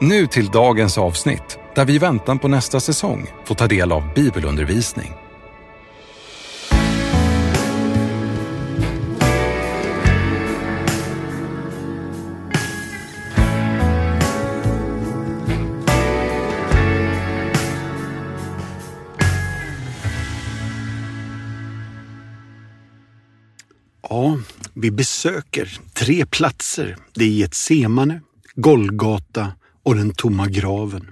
Nu till dagens avsnitt där vi i väntan på nästa säsong får ta del av bibelundervisning. Ja, vi besöker tre platser. Det är Getsemane, Golgata och den tomma graven.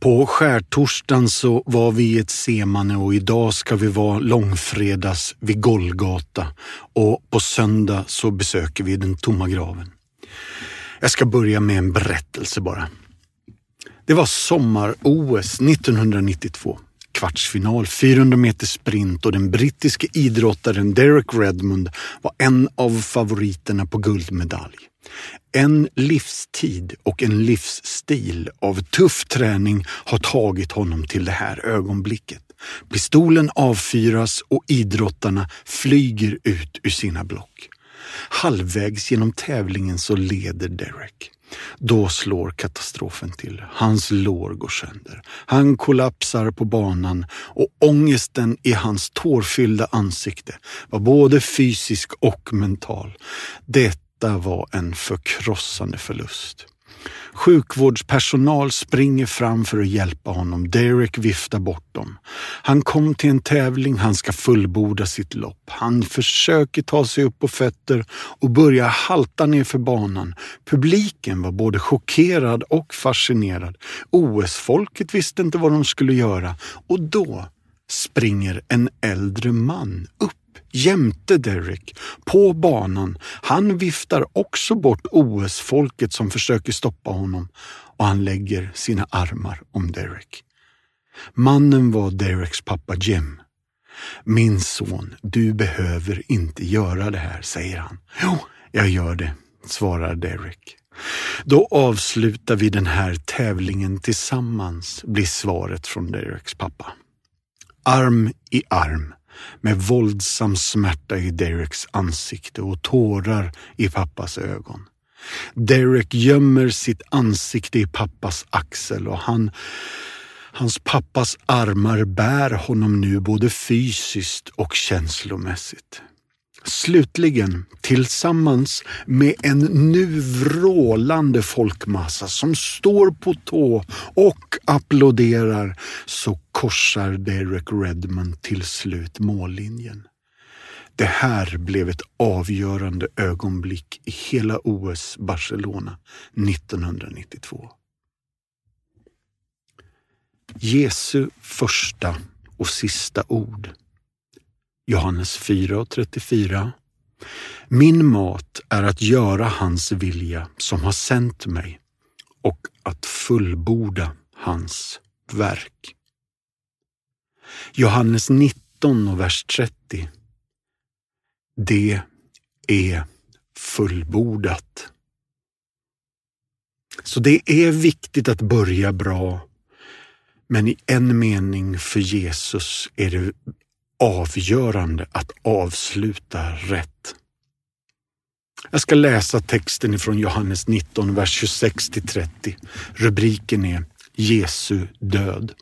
På skärtorsdagen så var vi i ett semane och idag ska vi vara långfredags vid Golgata och på söndag så besöker vi den tomma graven. Jag ska börja med en berättelse bara. Det var sommar-OS 1992. Kvartsfinal, 400 meter sprint och den brittiske idrottaren Derek Redmond var en av favoriterna på guldmedalj. En livstid och en livsstil av tuff träning har tagit honom till det här ögonblicket. Pistolen avfyras och idrottarna flyger ut ur sina block. Halvvägs genom tävlingen så leder Derek. Då slår katastrofen till. Hans lår går sönder. Han kollapsar på banan och ångesten i hans tårfyllda ansikte var både fysisk och mental. Detta var en förkrossande förlust. Sjukvårdspersonal springer fram för att hjälpa honom. Derek viftar bort dem. Han kom till en tävling, han ska fullborda sitt lopp. Han försöker ta sig upp på fötter och börjar halta ner för banan. Publiken var både chockerad och fascinerad. OS-folket visste inte vad de skulle göra och då springer en äldre man upp jämte Derek på banan. Han viftar också bort OS-folket som försöker stoppa honom och han lägger sina armar om Derek. Mannen var Dereks pappa Jim. Min son, du behöver inte göra det här, säger han. Jo, jag gör det, svarar Derek. Då avslutar vi den här tävlingen tillsammans, blir svaret från Dereks pappa. Arm i arm med våldsam smärta i Dereks ansikte och tårar i pappas ögon. Derek gömmer sitt ansikte i pappas axel och han, hans pappas armar bär honom nu både fysiskt och känslomässigt. Slutligen, tillsammans med en nu vrålande folkmassa som står på tå och applåderar, så korsar Derek Redmond till slut mållinjen. Det här blev ett avgörande ögonblick i hela OS Barcelona 1992. Jesu första och sista ord Johannes 4.34. Min mat är att göra hans vilja som har sänt mig och att fullborda hans verk. Johannes 19 och vers 30. Det är fullbordat. Så det är viktigt att börja bra, men i en mening för Jesus är det avgörande att avsluta rätt. Jag ska läsa texten ifrån Johannes 19, vers 26 till 30. Rubriken är Jesu död.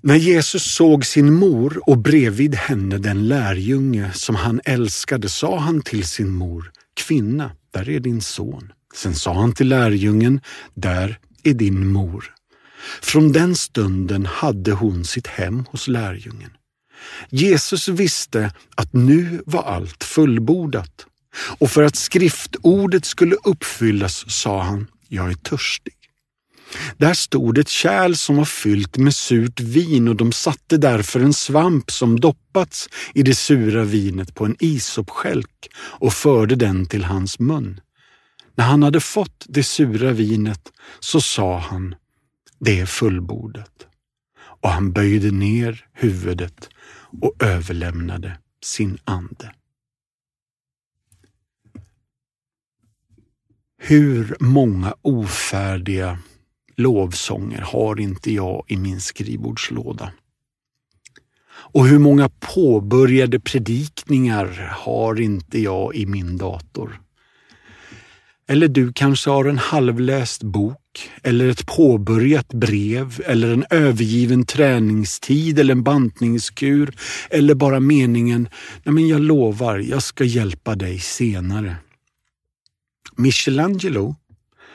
När Jesus såg sin mor och bredvid henne den lärjunge som han älskade sa han till sin mor, kvinna, där är din son. Sen sa han till lärjungen, där är din mor. Från den stunden hade hon sitt hem hos lärjungen. Jesus visste att nu var allt fullbordat och för att skriftordet skulle uppfyllas sa han, jag är törstig. Där stod ett kärl som var fyllt med surt vin och de satte därför en svamp som doppats i det sura vinet på en isopskälk och förde den till hans mun. När han hade fått det sura vinet så sa han, det är fullbordat. Och han böjde ner huvudet och överlämnade sin ande. Hur många ofärdiga lovsånger har inte jag i min skrivbordslåda? Och hur många påbörjade predikningar har inte jag i min dator? Eller du kanske har en halvläst bok eller ett påbörjat brev eller en övergiven träningstid eller en bantningskur eller bara meningen, nej men jag lovar, jag ska hjälpa dig senare. Michelangelo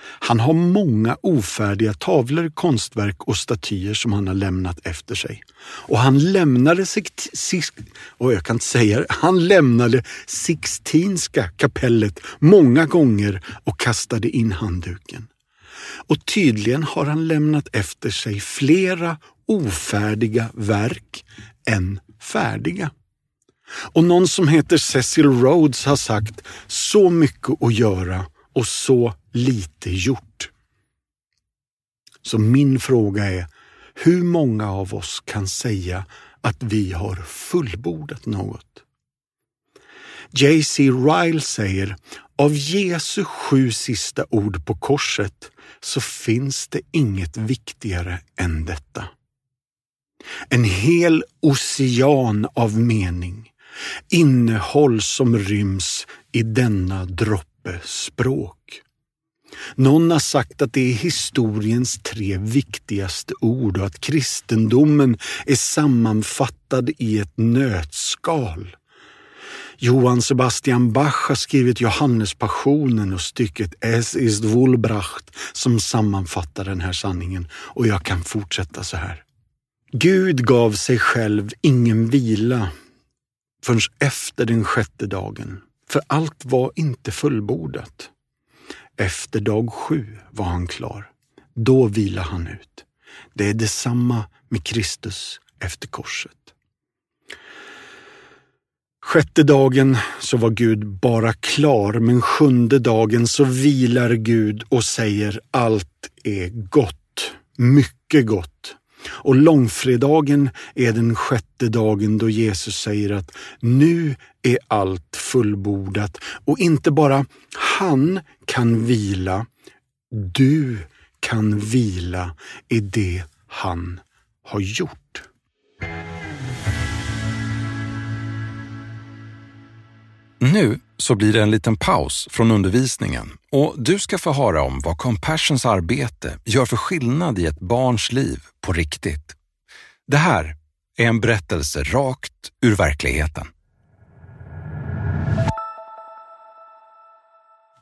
han har många ofärdiga tavlor, konstverk och statyer som han har lämnat efter sig. Och han lämnade, och jag kan inte säga han lämnade Sixtinska kapellet många gånger och kastade in handduken. Och tydligen har han lämnat efter sig flera ofärdiga verk än färdiga. Och någon som heter Cecil Rhodes har sagt så mycket att göra och så lite gjort. Så min fråga är, hur många av oss kan säga att vi har fullbordat något? J.C. Ryle säger, av Jesu sju sista ord på korset så finns det inget viktigare än detta. En hel ocean av mening, innehåll som ryms i denna droppe språk. Någon har sagt att det är historiens tre viktigaste ord och att kristendomen är sammanfattad i ett nötskal. Johann Sebastian Bach har skrivit Johannespassionen och stycket Es ist wohlbracht som sammanfattar den här sanningen och jag kan fortsätta så här. Gud gav sig själv ingen vila förrän efter den sjätte dagen, för allt var inte fullbordat. Efter dag sju var han klar. Då vilade han ut. Det är detsamma med Kristus efter korset. Sjätte dagen så var Gud bara klar, men sjunde dagen så vilar Gud och säger allt är gott, mycket gott. Och långfredagen är den sjätte dagen då Jesus säger att nu är allt fullbordat och inte bara han kan vila, du kan vila i det han har gjort. Nu så blir det en liten paus från undervisningen och du ska få höra om vad Compassions arbete gör för skillnad i ett barns liv på riktigt. Det här är en berättelse rakt ur verkligheten.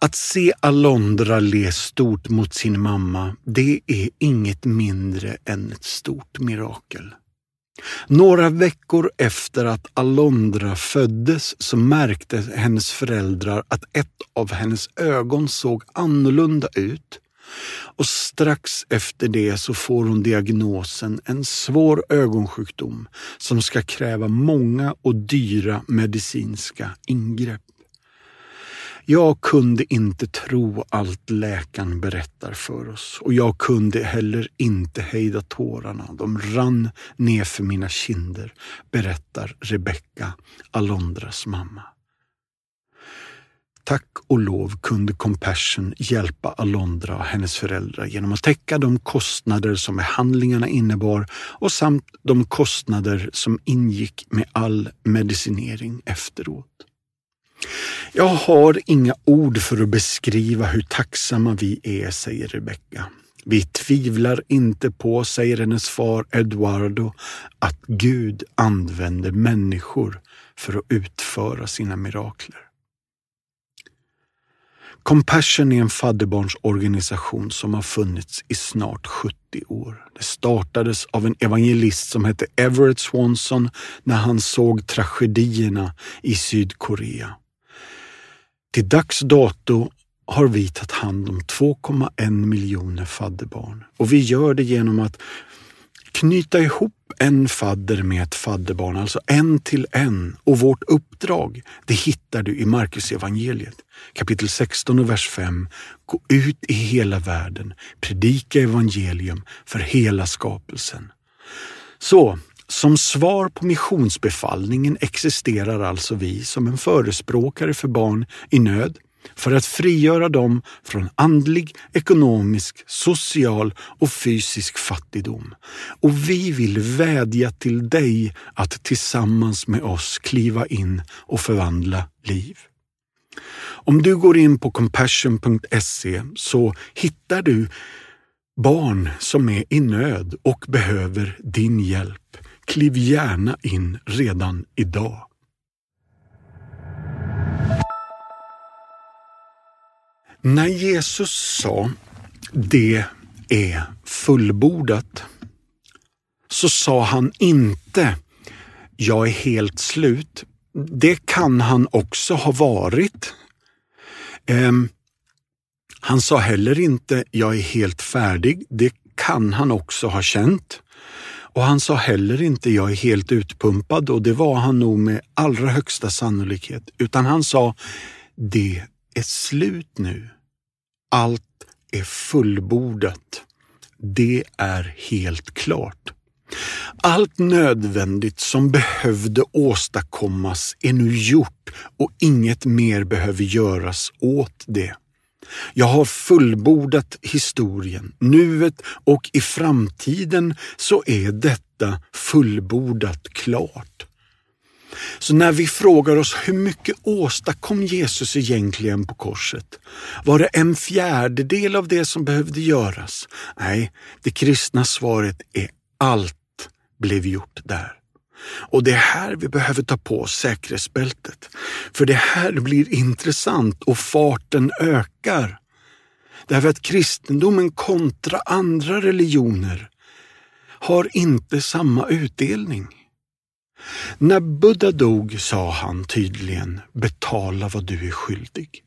Att se Alondra le stort mot sin mamma, det är inget mindre än ett stort mirakel. Några veckor efter att Alondra föddes så märkte hennes föräldrar att ett av hennes ögon såg annorlunda ut och strax efter det så får hon diagnosen en svår ögonsjukdom som ska kräva många och dyra medicinska ingrepp. Jag kunde inte tro allt läkaren berättar för oss och jag kunde heller inte hejda tårarna. De rann ner för mina kinder, berättar Rebecka, Alondras mamma. Tack och lov kunde Compassion hjälpa Alondra och hennes föräldrar genom att täcka de kostnader som behandlingarna innebar och samt de kostnader som ingick med all medicinering efteråt. Jag har inga ord för att beskriva hur tacksamma vi är, säger Rebecka. Vi tvivlar inte på, säger hennes far Eduardo, att Gud använder människor för att utföra sina mirakler. Compassion är en fadderbarnsorganisation som har funnits i snart 70 år. Det startades av en evangelist som hette Everett Swanson när han såg tragedierna i Sydkorea. Till dags dato har vi tagit hand om 2,1 miljoner fadderbarn och vi gör det genom att knyta ihop en fadder med ett fadderbarn, alltså en till en. Och vårt uppdrag, det hittar du i Marcus evangeliet kapitel 16 och vers 5. Gå ut i hela världen, predika evangelium för hela skapelsen. Så, som svar på missionsbefallningen existerar alltså vi som en förespråkare för barn i nöd för att frigöra dem från andlig, ekonomisk, social och fysisk fattigdom. Och vi vill vädja till dig att tillsammans med oss kliva in och förvandla liv. Om du går in på compassion.se så hittar du barn som är i nöd och behöver din hjälp. Kliv gärna in redan idag. När Jesus sa det är fullbordat så sa han inte jag är helt slut. Det kan han också ha varit. Um, han sa heller inte jag är helt färdig. Det kan han också ha känt. Och han sa heller inte jag är helt utpumpad och det var han nog med allra högsta sannolikhet. Utan han sa det är slut nu. Allt är fullbordat. Det är helt klart. Allt nödvändigt som behövde åstadkommas är nu gjort och inget mer behöver göras åt det. Jag har fullbordat historien. Nuet och i framtiden så är detta fullbordat klart. Så när vi frågar oss hur mycket åstadkom Jesus egentligen på korset? Var det en fjärdedel av det som behövde göras? Nej, det kristna svaret är allt blev gjort där. Och det är här vi behöver ta på oss säkerhetsbältet. För det här blir intressant och farten ökar. Därför att kristendomen kontra andra religioner har inte samma utdelning. När Buddha dog sa han tydligen betala vad du är skyldig.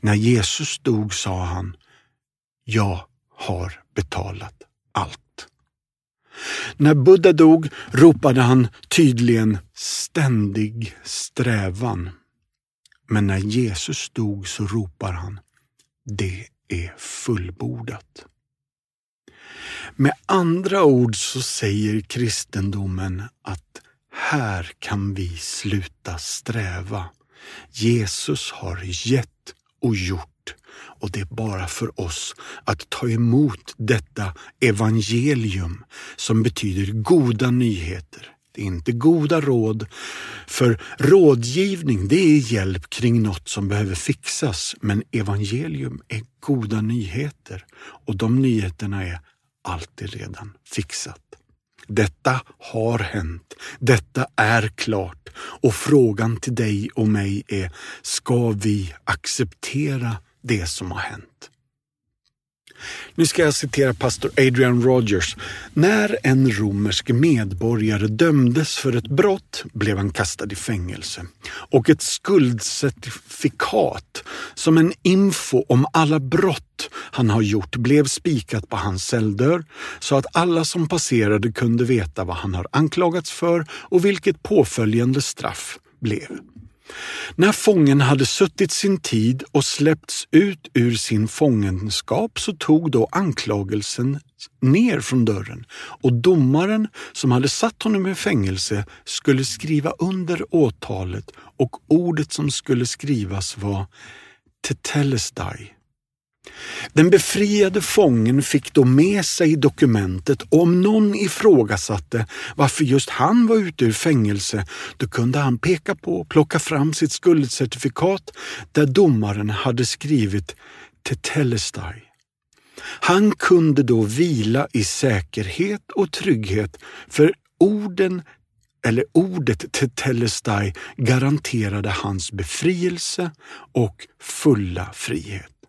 När Jesus dog sa han jag har betalat allt. När Buddha dog ropade han tydligen ständig strävan. Men när Jesus dog så ropar han det är fullbordat. Med andra ord så säger kristendomen att här kan vi sluta sträva. Jesus har gett och gjort och det är bara för oss att ta emot detta evangelium som betyder goda nyheter. Det är inte goda råd, för rådgivning det är hjälp kring något som behöver fixas. Men evangelium är goda nyheter och de nyheterna är alltid redan fixat. Detta har hänt. Detta är klart. Och frågan till dig och mig är, ska vi acceptera det som har hänt? Nu ska jag citera pastor Adrian Rogers. När en romersk medborgare dömdes för ett brott blev han kastad i fängelse och ett skuldcertifikat som en info om alla brott han har gjort blev spikat på hans celldörr så att alla som passerade kunde veta vad han har anklagats för och vilket påföljande straff blev. När fången hade suttit sin tid och släppts ut ur sin fångenskap så tog då anklagelsen ner från dörren och domaren som hade satt honom i fängelse skulle skriva under åtalet och ordet som skulle skrivas var Tetelestai den befriade fången fick då med sig dokumentet och om någon ifrågasatte varför just han var ute ur fängelse, då kunde han peka på och plocka fram sitt skuldcertifikat där domaren hade skrivit Tetelestai. Han kunde då vila i säkerhet och trygghet för orden eller ordet Tetelestai garanterade hans befrielse och fulla frihet.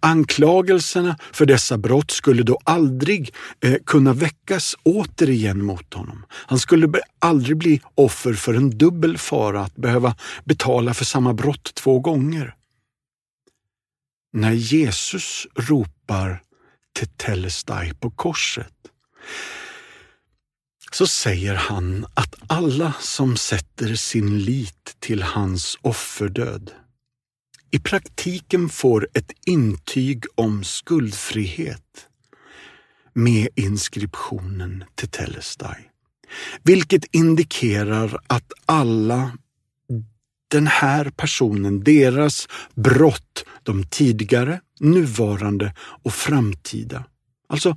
Anklagelserna för dessa brott skulle då aldrig eh, kunna väckas återigen mot honom. Han skulle aldrig bli offer för en dubbel fara att behöva betala för samma brott två gånger. När Jesus ropar till Telestai på korset så säger han att alla som sätter sin lit till hans offerdöd i praktiken får ett intyg om skuldfrihet med inskriptionen till Telestai. Vilket indikerar att alla den här personen, deras brott, de tidigare, nuvarande och framtida. Alltså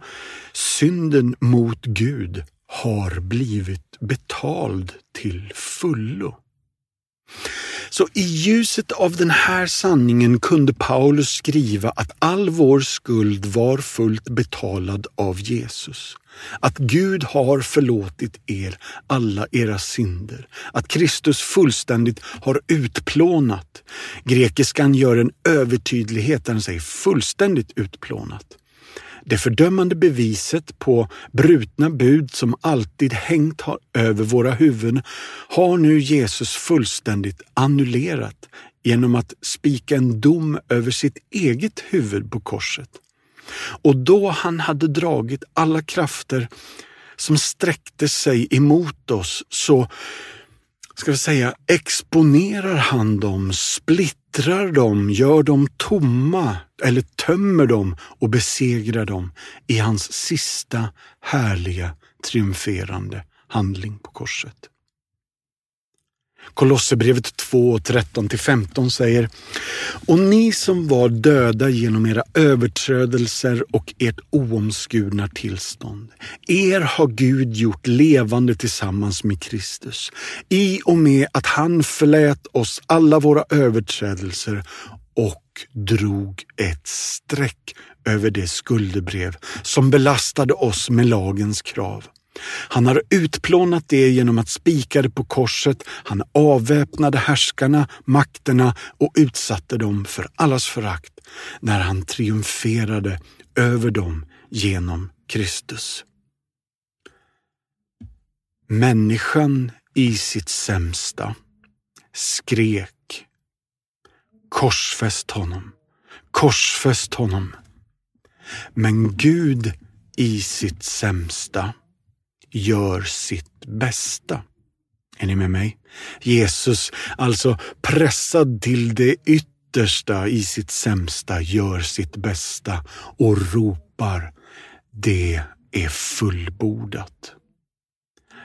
synden mot Gud har blivit betald till fullo. Så i ljuset av den här sanningen kunde Paulus skriva att all vår skuld var fullt betalad av Jesus. Att Gud har förlåtit er alla era synder. Att Kristus fullständigt har utplånat. Grekiskan gör en övertydlighet där den säger fullständigt utplånat. Det fördömande beviset på brutna bud som alltid hängt över våra huvuden har nu Jesus fullständigt annullerat genom att spika en dom över sitt eget huvud på korset. Och då han hade dragit alla krafter som sträckte sig emot oss så ska vi säga, exponerar han dem, splitt splittrar dem, gör dem tomma eller tömmer dem och besegrar dem i hans sista härliga triumferande handling på korset. Kolosserbrevet 2, 13-15 säger Och ni som var döda genom era överträdelser och ert oomskurna tillstånd. Er har Gud gjort levande tillsammans med Kristus i och med att han förlät oss alla våra överträdelser och drog ett streck över det skuldebrev som belastade oss med lagens krav. Han har utplånat det genom att spika det på korset. Han avväpnade härskarna, makterna och utsatte dem för allas förakt när han triumferade över dem genom Kristus. Människan i sitt sämsta skrek Korsfäst honom, korsfäst honom. Men Gud i sitt sämsta gör sitt bästa. Är ni med mig? Jesus, alltså pressad till det yttersta i sitt sämsta, gör sitt bästa och ropar det är fullbordat.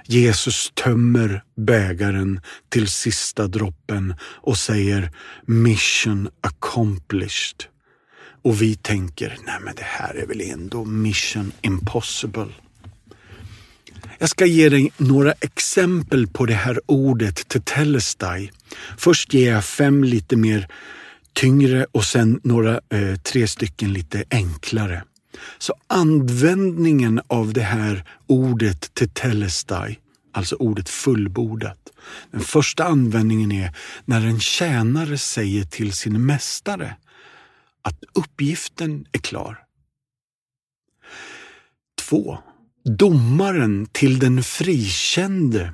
Jesus tömmer bägaren till sista droppen och säger mission accomplished. Och vi tänker, nej men det här är väl ändå mission impossible. Jag ska ge dig några exempel på det här ordet tetelestai. Först ger jag fem lite mer tyngre och sen några eh, tre stycken lite enklare. Så användningen av det här ordet tetelestai, alltså ordet fullbordat. Den första användningen är när en tjänare säger till sin mästare att uppgiften är klar. Två domaren till den frikände,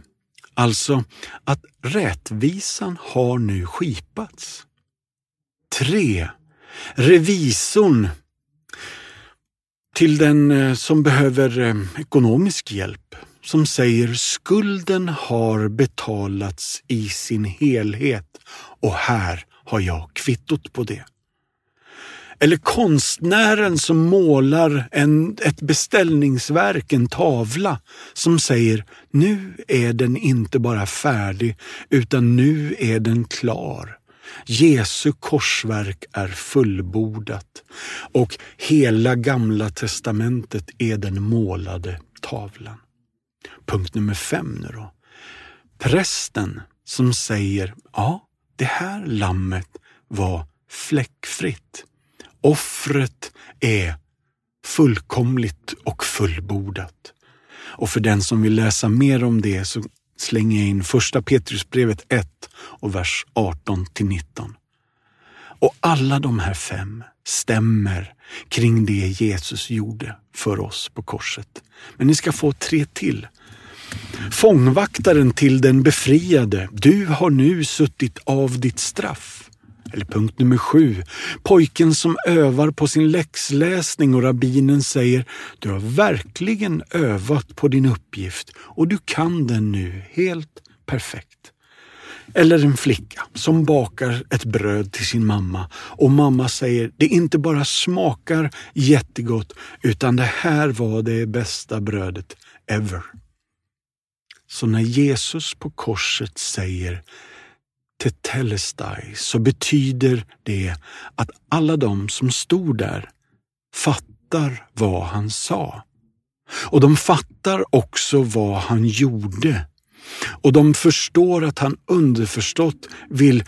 alltså att rättvisan har nu skipats. 3. Revisorn till den eh, som behöver eh, ekonomisk hjälp, som säger skulden har betalats i sin helhet och här har jag kvittot på det. Eller konstnären som målar en, ett beställningsverk, en tavla, som säger nu är den inte bara färdig utan nu är den klar. Jesu korsverk är fullbordat och hela gamla testamentet är den målade tavlan. Punkt nummer fem nu då. Prästen som säger ja, det här lammet var fläckfritt. Offret är fullkomligt och fullbordat. Och för den som vill läsa mer om det så slänger jag in första Petrusbrevet 1 och vers 18 till 19. Och alla de här fem stämmer kring det Jesus gjorde för oss på korset. Men ni ska få tre till. Fångvaktaren till den befriade. Du har nu suttit av ditt straff. Eller punkt nummer sju. Pojken som övar på sin läxläsning och rabbinen säger du har verkligen övat på din uppgift och du kan den nu helt perfekt. Eller en flicka som bakar ett bröd till sin mamma och mamma säger det inte bara smakar jättegott utan det här var det bästa brödet ever. Så när Jesus på korset säger tetelestai så betyder det att alla de som stod där fattar vad han sa. Och de fattar också vad han gjorde. Och de förstår att han underförstått vill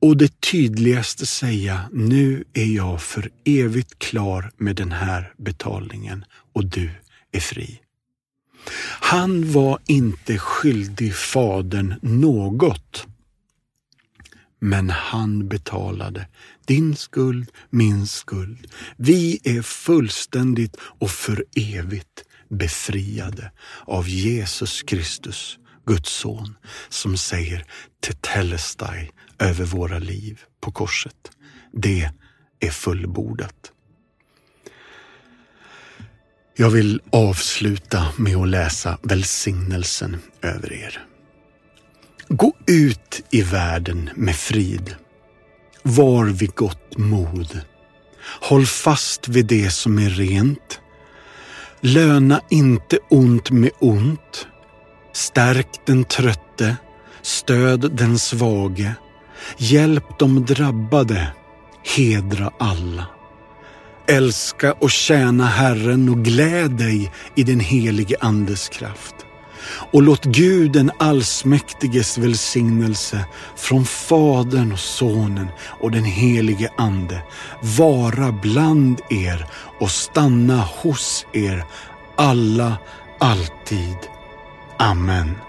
och det tydligaste säga, nu är jag för evigt klar med den här betalningen och du är fri. Han var inte skyldig fadern något. Men han betalade din skuld, min skuld. Vi är fullständigt och för evigt befriade av Jesus Kristus, Guds son, som säger tetelestai över våra liv på korset. Det är fullbordat. Jag vill avsluta med att läsa välsignelsen över er. Gå ut i världen med frid. Var vid gott mod. Håll fast vid det som är rent. Löna inte ont med ont. Stärk den trötte. Stöd den svage. Hjälp de drabbade. Hedra alla. Älska och tjäna Herren och gläd dig i den helige Andes kraft. Och låt Gud den allsmäktiges välsignelse från Fadern och Sonen och den helige Ande vara bland er och stanna hos er alla, alltid. Amen.